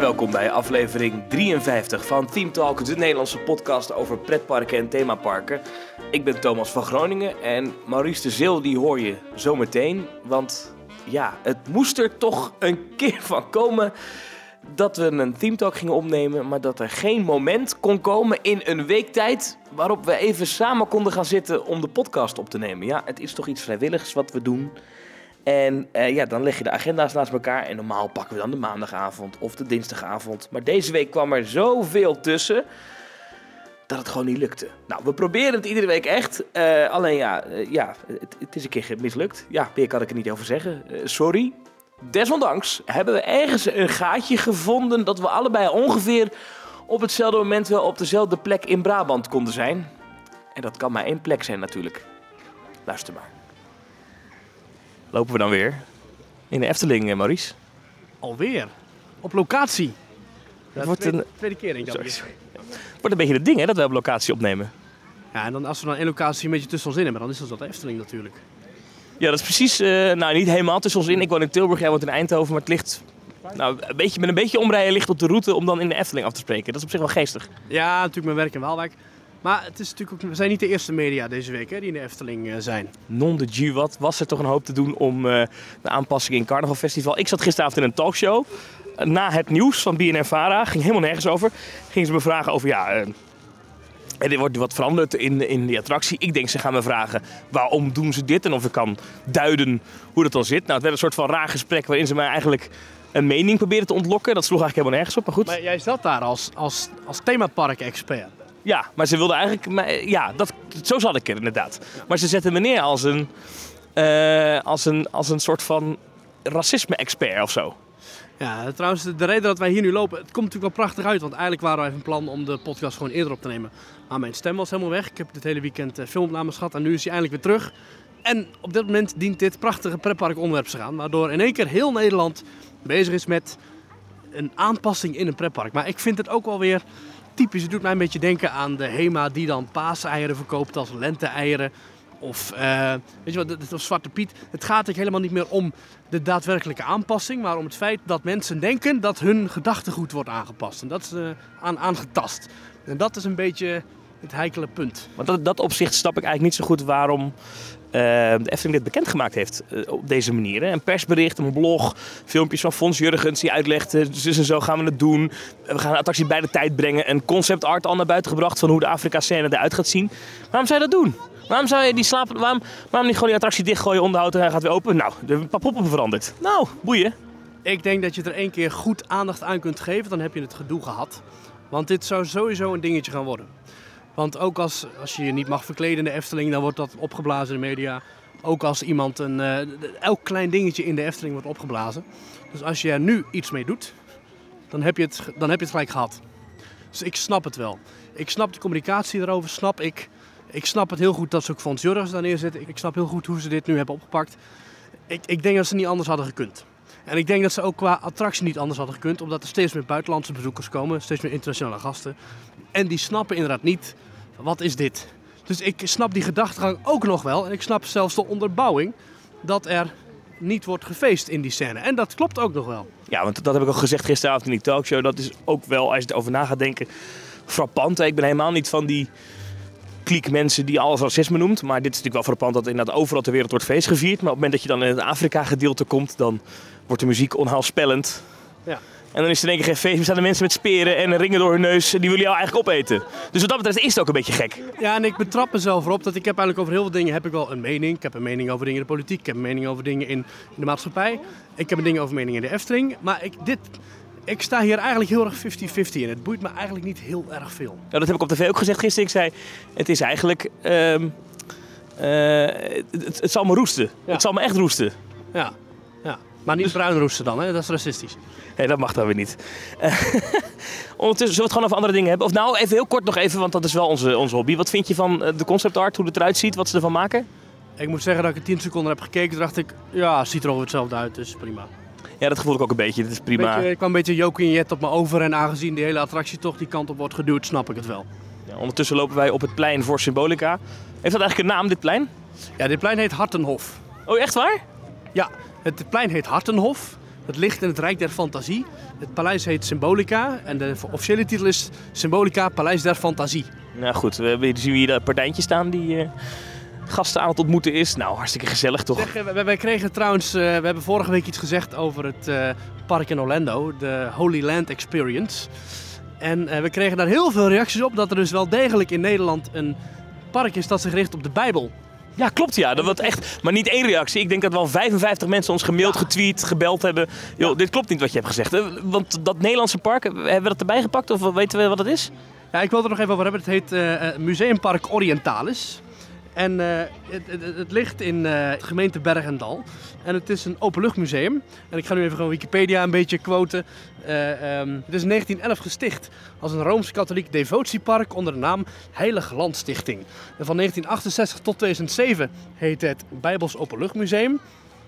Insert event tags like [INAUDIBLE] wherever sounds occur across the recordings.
welkom bij aflevering 53 van Team Talk, de Nederlandse podcast over pretparken en themaparken. Ik ben Thomas van Groningen en Maurice de Zeel die hoor je zo meteen. Want ja, het moest er toch een [LAUGHS] keer van komen dat we een Team Talk gingen opnemen, maar dat er geen moment kon komen in een week tijd waarop we even samen konden gaan zitten om de podcast op te nemen. Ja, het is toch iets vrijwilligs wat we doen. En eh, ja, dan leg je de agenda's naast elkaar. En normaal pakken we dan de maandagavond of de dinsdagavond. Maar deze week kwam er zoveel tussen dat het gewoon niet lukte. Nou, we proberen het iedere week echt. Eh, alleen ja, eh, ja het, het, is een keer mislukt. Ja, meer kan ik er niet over zeggen. sorry. Desondanks hebben we ergens een gaatje gevonden dat we allebei ongeveer op hetzelfde moment wel op dezelfde plek in Brabant konden zijn. En dat kan maar één plek zijn natuurlijk. Luister maar lopen we dan weer in de Efteling, eh, Maurice. Alweer? Op locatie? Dat wordt tweede, een tweede keer denk ik Het wordt een beetje het ding hè, dat we op locatie opnemen. Ja, en dan als we dan één locatie een beetje tussen ons in hebben, dan is dat de Efteling natuurlijk. Ja, dat is precies, uh, nou niet helemaal tussen ons in. Ik woon in Tilburg, jij woont in Eindhoven, maar het ligt nou, een beetje, met een beetje omrijden ligt op de route om dan in de Efteling af te spreken. Dat is op zich wel geestig. Ja, natuurlijk mijn werk in Waalwijk. Maar het is natuurlijk ook, we zijn niet de eerste media deze week hè, die in de Efteling uh, zijn. Non de G wat was er toch een hoop te doen om uh, de aanpassingen in Carnaval Festival. Ik zat gisteravond in een talkshow. na het nieuws van BNN Vara, ging helemaal nergens over. Gingen ze me vragen over, ja, uh, er wordt wat veranderd in, in die attractie. Ik denk, ze gaan me vragen, waarom doen ze dit? En of ik kan duiden hoe dat dan zit. Nou, het werd een soort van raar gesprek waarin ze mij eigenlijk een mening proberen te ontlokken. Dat sloeg eigenlijk helemaal nergens op, maar goed. Maar jij zat daar als, als, als themapark-expert. Ja, maar ze wilden eigenlijk. Ja, dat, zo zat ik er inderdaad. Maar ze zetten me neer als een. Uh, als, een als een soort van racisme-expert of zo. Ja, trouwens, de reden dat wij hier nu lopen, het komt natuurlijk wel prachtig uit. Want eigenlijk waren even een plan om de podcast gewoon eerder op te nemen. Maar mijn stem was helemaal weg. Ik heb dit hele weekend uh, filmopnames gehad en nu is hij eindelijk weer terug. En op dit moment dient dit prachtige pretpark onderwerp te gaan. Waardoor in één keer heel Nederland bezig is met een aanpassing in een pretpark. Maar ik vind het ook wel weer typisch. Het doet mij een beetje denken aan de HEMA die dan paaseieren verkoopt als lente-eieren. Of, uh, weet je wat, of Zwarte Piet. Het gaat er helemaal niet meer om de daadwerkelijke aanpassing, maar om het feit dat mensen denken dat hun gedachtegoed wordt aangepast. En dat is aan, aangetast. En dat is een beetje het heikele punt. Want dat, dat opzicht snap ik eigenlijk niet zo goed waarom uh, de Efteling dit bekendgemaakt heeft uh, op deze manier. Een persbericht, een blog, filmpjes van Fons Jurgens die uitlegt, dus en zo gaan we het doen. We gaan de attractie bij de tijd brengen. Een concept art al naar buiten gebracht van hoe de Afrika-scène eruit gaat zien. Waarom zou je dat doen? Waarom zou je die slapen, waarom, waarom niet gewoon die attractie dichtgooien, onderhouden en hij gaat weer open? Nou, de paar poppen veranderd. Nou, boeien. Ik denk dat je er één keer goed aandacht aan kunt geven, dan heb je het gedoe gehad. Want dit zou sowieso een dingetje gaan worden. Want ook als, als je je niet mag verkleden in de Efteling, dan wordt dat opgeblazen in de media. Ook als iemand een. Uh, elk klein dingetje in de Efteling wordt opgeblazen. Dus als je er nu iets mee doet, dan heb je het, dan heb je het gelijk gehad. Dus ik snap het wel. Ik snap de communicatie erover, snap ik. Ik snap het heel goed dat ze ook Fons Jorgens daar neerzetten. Ik snap heel goed hoe ze dit nu hebben opgepakt. Ik, ik denk dat ze niet anders hadden gekund. En ik denk dat ze ook qua attractie niet anders hadden gekund, omdat er steeds meer buitenlandse bezoekers komen, steeds meer internationale gasten. En die snappen inderdaad niet, wat is dit? Dus ik snap die gedachtegang ook nog wel. En ik snap zelfs de onderbouwing dat er niet wordt gefeest in die scène. En dat klopt ook nog wel. Ja, want dat heb ik al gezegd gisteravond in die talkshow. Dat is ook wel, als je erover na gaat denken, frappant. Ik ben helemaal niet van die kliek mensen die alles racisme noemt. Maar dit is natuurlijk wel frappant dat inderdaad overal ter wereld wordt feest gevierd. Maar op het moment dat je dan in het Afrika gedeelte komt, dan wordt de muziek onheilspellend. Ja. En dan is er in één keer geen feest. Er staan de mensen met speren en ringen door hun neus. En die willen jou eigenlijk opeten. Dus wat dat betreft is het ook een beetje gek. Ja, en ik betrap mezelf erop dat ik heb eigenlijk over heel veel dingen heb ik wel een mening. Ik heb een mening over dingen in de politiek. Ik heb een mening over dingen in, de maatschappij. Ik heb een ding over meningen in de Efteling. Maar ik, dit, ik sta hier eigenlijk heel erg 50-50 in. Het boeit me eigenlijk niet heel erg veel. Ja, dat heb ik op tv ook gezegd gisteren. Ik zei, het is eigenlijk... Uh, het, het, zal me roesten. Het zal me echt roesten. Ja. Maar niet dus... bruin roesten dan, hè? dat is racistisch. Nee, dat mag dan weer niet. [LAUGHS] ondertussen zullen we het gewoon over andere dingen hebben. Of nou, even heel kort nog even, want dat is wel onze, onze hobby. Wat vind je van eh, de concept art, hoe het eruit ziet, wat ze ervan maken? Ik moet zeggen dat ik er 10 seconden heb gekeken. Dacht ik, ja, het ziet er ongeveer hetzelfde uit, dus prima. Ja, dat gevoel ik ook een beetje. Het is prima. Beetje, ik kwam een beetje Jokie en Jet op me over. En aangezien die hele attractie toch die kant op wordt geduwd, snap ik het wel. Ja, ondertussen lopen wij op het plein voor Symbolica. Heeft dat eigenlijk een naam, dit plein? Ja, dit plein heet Hartenhof. Oh, echt waar? Ja, het plein heet Hartenhof. Het ligt in het Rijk der Fantasie. Het paleis heet Symbolica en de officiële titel is Symbolica Paleis der Fantasie. Nou goed, we zien hier dat partijtje staan die eh, gasten aan het ontmoeten is. Nou, hartstikke gezellig toch? Zeg, eh, wij, kregen trouwens, eh, we hebben vorige week iets gezegd over het park in Orlando, de Holy Land Experience. En we kregen daar heel veel reacties op dat er dus wel degelijk in Nederland een park is dat zich richt op de Bijbel. Ja, klopt ja. Dat was echt, maar niet één reactie. Ik denk dat wel 55 mensen ons gemaild, getweet, gebeld hebben. Joh, dit klopt niet wat je hebt gezegd. Eh, Want dat Nederlandse park, hebben we dat erbij gepakt of weten we wat het is? Ja, ik wil er nog even over hebben. Het heet eh, eh, Museumpark Orientalis. En eh, het, het, ligt in eh, de gemeente Bergendal. En het is een openluchtmuseum. En ik ga nu even gewoon Wikipedia een beetje quoten. Eh, ehm, het is in 1911 gesticht als een Rooms-Katholiek devotiepark onder de naam Heilig Land Stichting. En van 1968 tot 2007 heet het Bijbels Openluchtmuseum.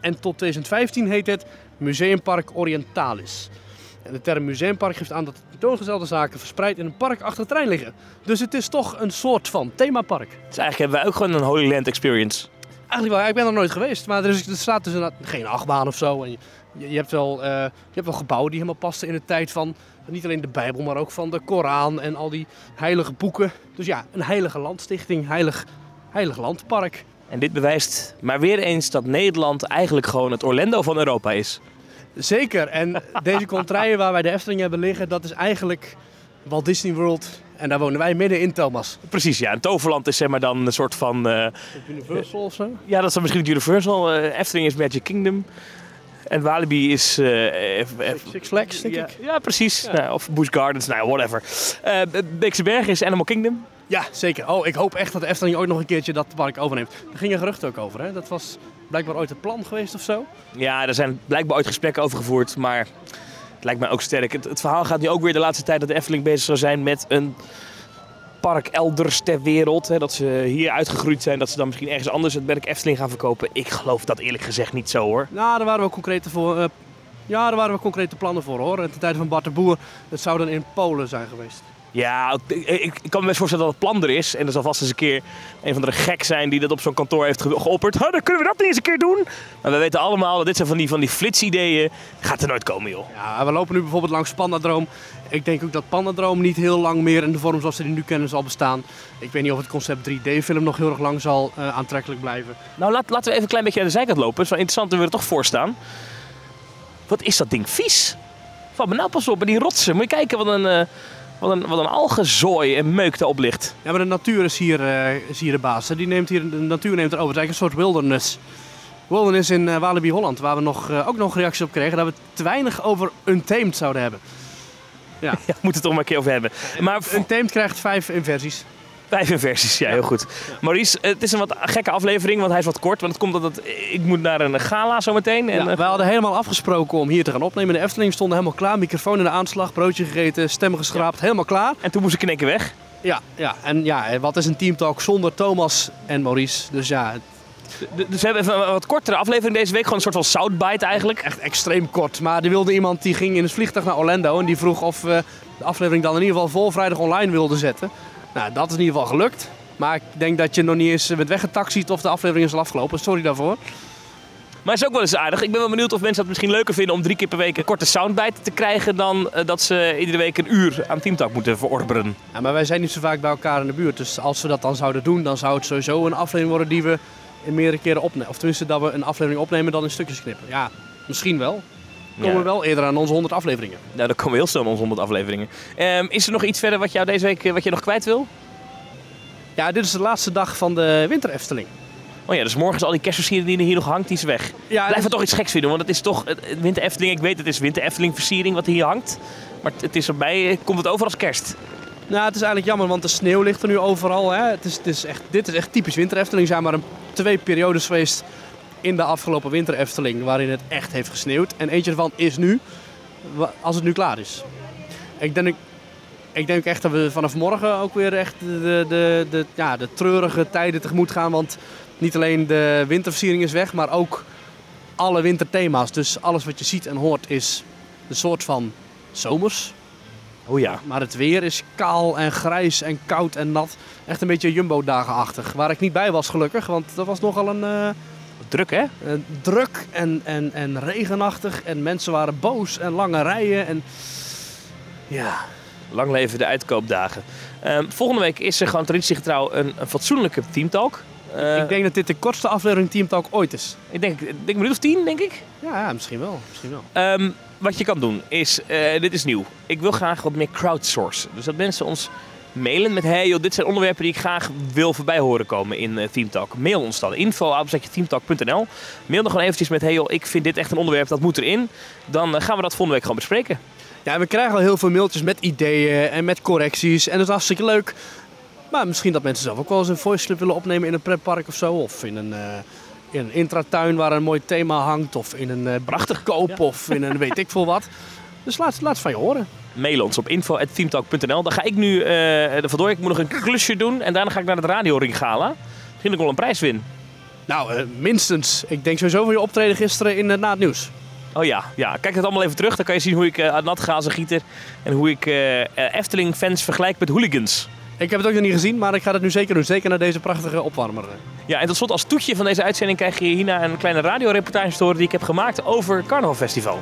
En tot 2015 heet het Museumpark Orientalis. En de term museumpark geeft aan dat de tentoongestelde zaken verspreid in een park achter de trein liggen. Dus het is toch een soort van themapark. Dus eigenlijk hebben wij ook gewoon een Holy Land Experience. Eigenlijk wel, ik ben er nooit geweest, maar er, is, er staat dus inderdaad geen achtbaan of zo. En je, je, je hebt wel, eh, je hebt wel gebouwen die helemaal passen in de tijd van niet alleen de Bijbel, maar ook van de Koran en al die heilige boeken. Dus ja, een heilige landstichting, heilig, heilig landpark. En dit bewijst maar weer eens dat Nederland eigenlijk gewoon het Orlando van Europa is. Zeker, en deze contraien waar wij de Efteling hebben liggen, dat is eigenlijk Walt Disney World. En daar wonen wij midden in, Thomas. Precies, ja. En Toverland is zeg maar dan een soort van... eh, Universal of zo? ja, dat is dan misschien het Universal. eh, Efteling is Magic Kingdom. En Walibi is... eh, Six Flags, denk ja, ik. ja, precies. Nou, of Busch Gardens, nou, whatever. Eh Beekse Berg is Animal Kingdom. Ja, zeker. Oh, ik hoop echt dat de Efteling ooit nog een keertje dat park overneemt. Daar gingen geruchten ook over, hè? Dat was blijkbaar ooit het plan geweest of zo. Ja, er zijn blijkbaar ooit gesprekken over gevoerd, maar het lijkt mij ook sterk. Het, het verhaal gaat nu ook weer de laatste tijd dat de Efteling bezig zou zijn met een park elders ter wereld. Hè, dat ze hier uitgegroeid zijn, dat ze dan misschien ergens anders het merk Efteling gaan verkopen. Ik geloof dat eerlijk gezegd niet zo hoor. Nou, daar waren wel concrete voor. eh, ja, daar waren wel concrete plannen voor hoor. En ten tijde van Bart de Boer, het zou dan in Polen zijn geweest. Ja, ik, ik kan me best voorstellen dat het plan er is. En er zal vast eens een keer een van de gek zijn die dat op zo'n kantoor heeft ge- geopperd. "Huh, dan kunnen we dat niet eens een keer doen. Maar we weten allemaal dat dit zijn van die, van die flits-ideeën. Gaat er nooit komen joh. Ja, we lopen nu bijvoorbeeld langs Pandadroom. Ik denk ook dat Pandadroom niet heel lang meer in de vorm zoals we die nu kennen zal bestaan. Ik weet niet of het concept 3D-film nog heel erg lang zal eh, aantrekkelijk blijven. Nou, laat, laten we even een klein beetje aan de zijkant lopen. Het is wel interessant we er toch voor staan. Wat is dat ding vies? Val me nou pas op, bij die rotsen. Moet je kijken wat een, eh wat een, wat een algenzooi en meuk daarop ligt. Ja, maar de natuur is hier, is hier de baas. Die neemt hier, de natuur neemt het over. Het is eigenlijk een soort wilderness. Wilderness in eh, Walibi Holland, waar we nog, eh, ook nog reacties op kregen dat we te weinig over Untamed zouden hebben. Ja, [LAUGHS] we moeten het toch maar een keer over hebben. Maar Untamed krijgt vijf inversies. Vijf inversies, ja, heel goed. Maurice, het is een wat gekke aflevering, want hij is wat kort. Want het komt omdat ik moet naar een gala zometeen. En, Ja, eh, wij hadden helemaal afgesproken om hier te gaan opnemen. De Efteling stonden helemaal klaar, microfoon in de aanslag, broodje gegeten, stemmen geschraapt, helemaal klaar. en toen moest ik in één keer weg. Ja, ja, en ja, wat is een teamtalk zonder Thomas en Maurice? Dus ja, Dus we hebben even een wat kortere aflevering deze week. Gewoon een soort van soundbite eigenlijk. echt extreem kort. Maar er wilde iemand die ging in het vliegtuig naar Orlando en die vroeg of we de aflevering dan in ieder geval vol vrijdag online wilden zetten. Nou, dat is in ieder geval gelukt. Maar ik denk dat je nog niet eens bent weggetaxied of de aflevering is al afgelopen. Sorry daarvoor. Maar het is ook wel eens aardig. Ik ben wel benieuwd of mensen het misschien leuker vinden om drie keer per week een korte soundbite te krijgen dan eh, dat ze iedere week een uur aan Teamtalk moeten verorberen. Ja, maar wij zijn niet zo vaak bij elkaar in de buurt. Dus als we dat dan zouden doen, dan zou het sowieso een aflevering worden die we in meerdere keren opnemen. Of tenminste dat we een aflevering opnemen dan in stukjes knippen. Ja, misschien wel. Komen we wel eerder aan onze 100 afleveringen. Nou, dan komen we heel snel aan onze 100 afleveringen. Ehm, is er nog iets verder wat jou deze week eh, wat je nog kwijt wil? Ja, dit is de laatste dag van de winter Efteling. Oh ja, dus morgen is al die kerstversiering die er hier nog hangt, die is weg. Ja, Blijf er toch iets geks vinden, want het is toch het, het Winter Efteling. Ik weet, het is Winter Efteling versiering wat hier hangt. Maar het is erbij, eh, komt het over als kerst. Nou, het is eigenlijk jammer, want de sneeuw ligt er nu overal. Hè. Het is, het is echt, dit is echt typisch winter Efteling. Er zijn maar een, twee periodes geweest in de afgelopen winter Efteling waarin het echt heeft gesneeuwd. En eentje ervan is nu, als het nu klaar is. Ik denk, ik denk echt dat we vanaf morgen ook weer echt de, de, de, ja, de treurige tijden tegemoet gaan. Want niet alleen de winterversiering is weg, maar ook alle winterthema's. Dus alles wat je ziet en hoort is een soort van zomers. Oh ja. Maar het weer is kaal en grijs en koud en nat. Echt een beetje Jumbo-dagenachtig. Waar ik niet bij was gelukkig, want dat was nogal een, eh, Druk hè? Eh, druk en, en, en regenachtig en mensen waren boos en lange rijen. En ja, Lang leven de uitkoopdagen. Ehm, volgende week is er gewoon traditiegetrouw een, een fatsoenlijke teamtalk. Eh, ik denk dat dit de kortste aflevering Team Talk ooit is. ik denk, ik denk een minuut of tien, denk ik. Ja, ja, misschien wel. Misschien wel. Ehm, wat je kan doen is, eh, dit is nieuw. Ik wil graag wat meer crowdsourcen. Dus dat mensen ons mailen met, hey joh, dit zijn onderwerpen die ik graag wil voorbij horen komen in uh, Teamtalk. Mail ons dan, info teamtalk.nl. Mail dan gewoon eventjes met, hey joh, ik vind dit echt een onderwerp, dat moet erin. Dan eh, gaan we dat volgende week gewoon bespreken. Ja, we krijgen al heel veel mailtjes met ideeën en met correcties. En dat is hartstikke leuk. Maar misschien dat mensen zelf ook wel eens een voice clip willen opnemen in een pretpark of zo. Of in een, eh, in een intratuin waar een mooi thema hangt. Of in een eh, prachtig koop. Of in een weet ik veel wat. Dus laat, laat het van je horen. Mail ons op info.teamtalk.nl. Dan ga ik nu eh er vandoor. Ik moet nog een klusje doen en daarna ga ik naar het radioring gala. Misschien dat ik wel een prijs win. Nou, eh, minstens. Ik denk sowieso van je optreden gisteren in, eh, na het nieuws. Oh ja, ja, kijk het allemaal even terug. Dan kan je zien hoe ik eh nat gazen gieter en hoe ik eh, eh, Efteling-fans vergelijk met hooligans. Ik heb het ook nog niet gezien, maar ik ga het nu zeker doen. Zeker naar deze prachtige opwarmer. Ja, en tot slot als toetje van deze uitzending krijg je hierna een kleine radioreportage te horen die ik heb gemaakt over het Carnavalfestival.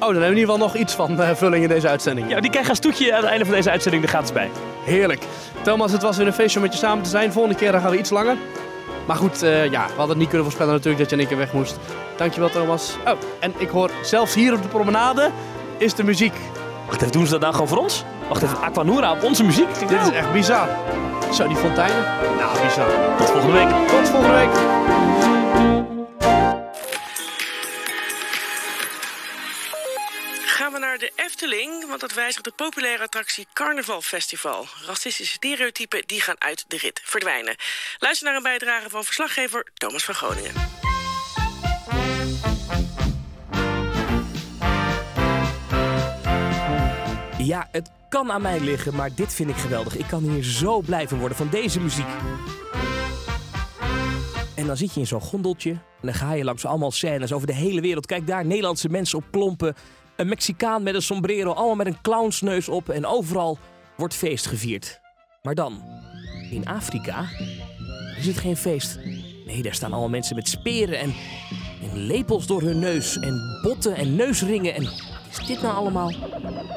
Oh, dan hebben we in ieder geval nog iets van eh, vulling in deze uitzending. Ja, die krijg je als toetje aan het einde van deze uitzending er gratis bij. Heerlijk. Thomas, het was weer een feestje om met je samen te zijn. Volgende keer dan gaan we iets langer. Maar goed, eh, ja, we hadden het niet kunnen voorspellen natuurlijk dat je in één keer weg moest. Dankjewel Thomas. Oh, en ik hoor zelfs hier op de promenade is de muziek. Wacht even, doen ze dat nou gewoon voor ons? Wacht even, Aquanura op onze muziek? Dit nou. is echt bizar. Zo, die fonteinen. Nou, bizar. Tot volgende week. Tot volgende week. Naar de Efteling, want dat wijzigt de populaire attractie Carnaval Festival. Racistische stereotypen die gaan uit de rit verdwijnen. Luister naar een bijdrage van verslaggever Thomas van Groningen. Ja, het kan aan mij liggen, maar dit vind ik geweldig. Ik kan hier zo blij van worden van deze muziek. En dan zit je in zo'n gondeltje en dan ga je langs allemaal scènes over de hele wereld. Kijk daar, Nederlandse mensen op klompen. Een Mexicaan met een sombrero, allemaal met een clownsneus op. En overal wordt feest gevierd. Maar dan, in Afrika, is het geen feest. Nee, daar staan allemaal mensen met speren en, en lepels door hun neus. En botten en neusringen. En wat is dit nou allemaal?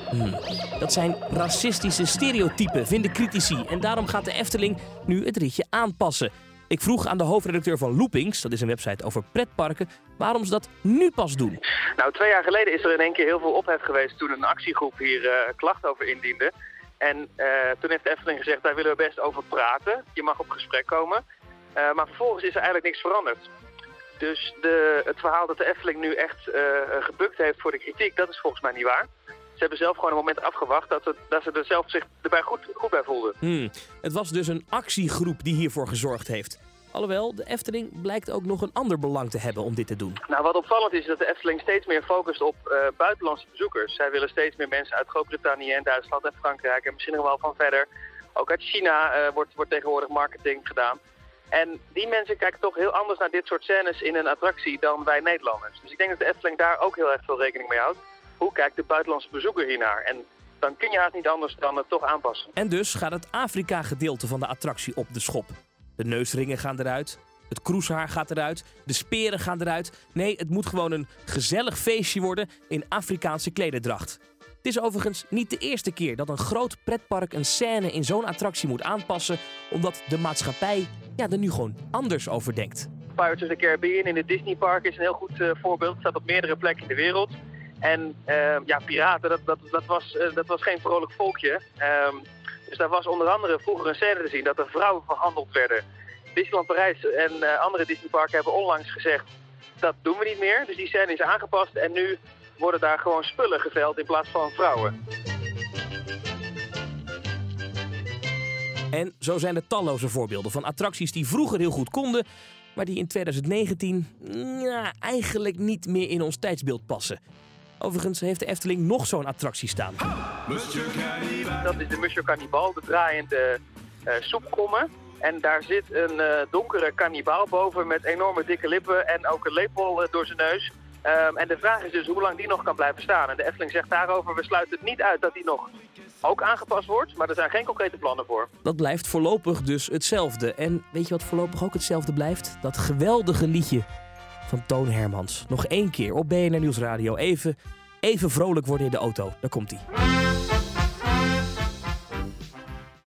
Hmm, Dat zijn racistische stereotypen, vinden critici. En daarom gaat de Efteling nu het ritje aanpassen. Ik vroeg aan de hoofdredacteur van Loopings, dat is een website over pretparken, waarom ze dat nu pas doen. Nou, twee jaar geleden is er in één keer heel veel ophef geweest toen een actiegroep hier eh klachten over indiende. En eh, toen heeft de Efteling gezegd, daar willen we best over praten. Je mag op gesprek komen. Eh, maar vervolgens is er eigenlijk niks veranderd. Dus de, het verhaal dat de Efteling nu echt gebukt heeft voor de kritiek, dat is volgens mij niet waar. Ze hebben zelf gewoon een moment afgewacht dat, het, dat ze er zelf zich erbij goed, goed bij voelden. Hmm, Het was dus een actiegroep die hiervoor gezorgd heeft. Alhoewel, de Efteling blijkt ook nog een ander belang te hebben om dit te doen. Nou, wat opvallend is, is dat de Efteling steeds meer focust op eh, buitenlandse bezoekers. Zij willen steeds meer mensen uit Groot-Brittannië en Duitsland en Frankrijk en misschien nog wel van verder. Ook uit China eh, wordt, wordt tegenwoordig marketing gedaan. En die mensen kijken toch heel anders naar dit soort scènes in een attractie dan wij Nederlanders. Dus ik denk dat de Efteling daar ook heel erg veel rekening mee houdt. Hoe kijkt de buitenlandse bezoeker hiernaar? En dan kun je haast niet anders dan het toch aanpassen. En dus gaat het Afrika-gedeelte van de attractie op de schop. De neusringen gaan eruit, het kroeshaar gaat eruit, de speren gaan eruit. Nee, het moet gewoon een gezellig feestje worden in Afrikaanse klederdracht. Het is overigens niet de eerste keer dat een groot pretpark een scène in zo'n attractie moet aanpassen, omdat de maatschappij ja, er nu gewoon anders over denkt. Pirates of the Caribbean in het Disney Park is een heel goed eh, voorbeeld. Het staat op meerdere plekken in de wereld. En eh, ja, piraten, dat, dat, was, eh, dat was geen vrolijk volkje. Dus daar was onder andere vroeger een scène te zien dat er vrouwen verhandeld werden. Disneyland Parijs en eh, andere Disneyparken hebben onlangs gezegd dat doen we niet meer. Dus die scène is aangepast en nu worden daar gewoon spullen geveld in plaats van vrouwen. En zo zijn er talloze voorbeelden van attracties die vroeger heel goed konden, maar die in 2019 ja, eigenlijk niet meer in ons tijdsbeeld passen. Overigens heeft de Efteling nog zo'n attractie staan. Dat is de Monsieur Cannibal, de draaiende eh soepkommen. En daar zit een eh, donkere kannibaal boven met enorme dikke lippen en ook een lepel eh, door zijn neus. Ehm, en de vraag is dus hoe lang die nog kan blijven staan. En de Efteling zegt daarover, we sluiten het niet uit dat die nog ook aangepast wordt. Maar er zijn geen concrete plannen voor. Dat blijft voorlopig dus hetzelfde. En weet je wat voorlopig ook hetzelfde blijft? Dat geweldige liedje van Toon Hermans. Nog één keer op BNR Nieuwsradio. Even, even vrolijk worden in de auto. Daar komt hij.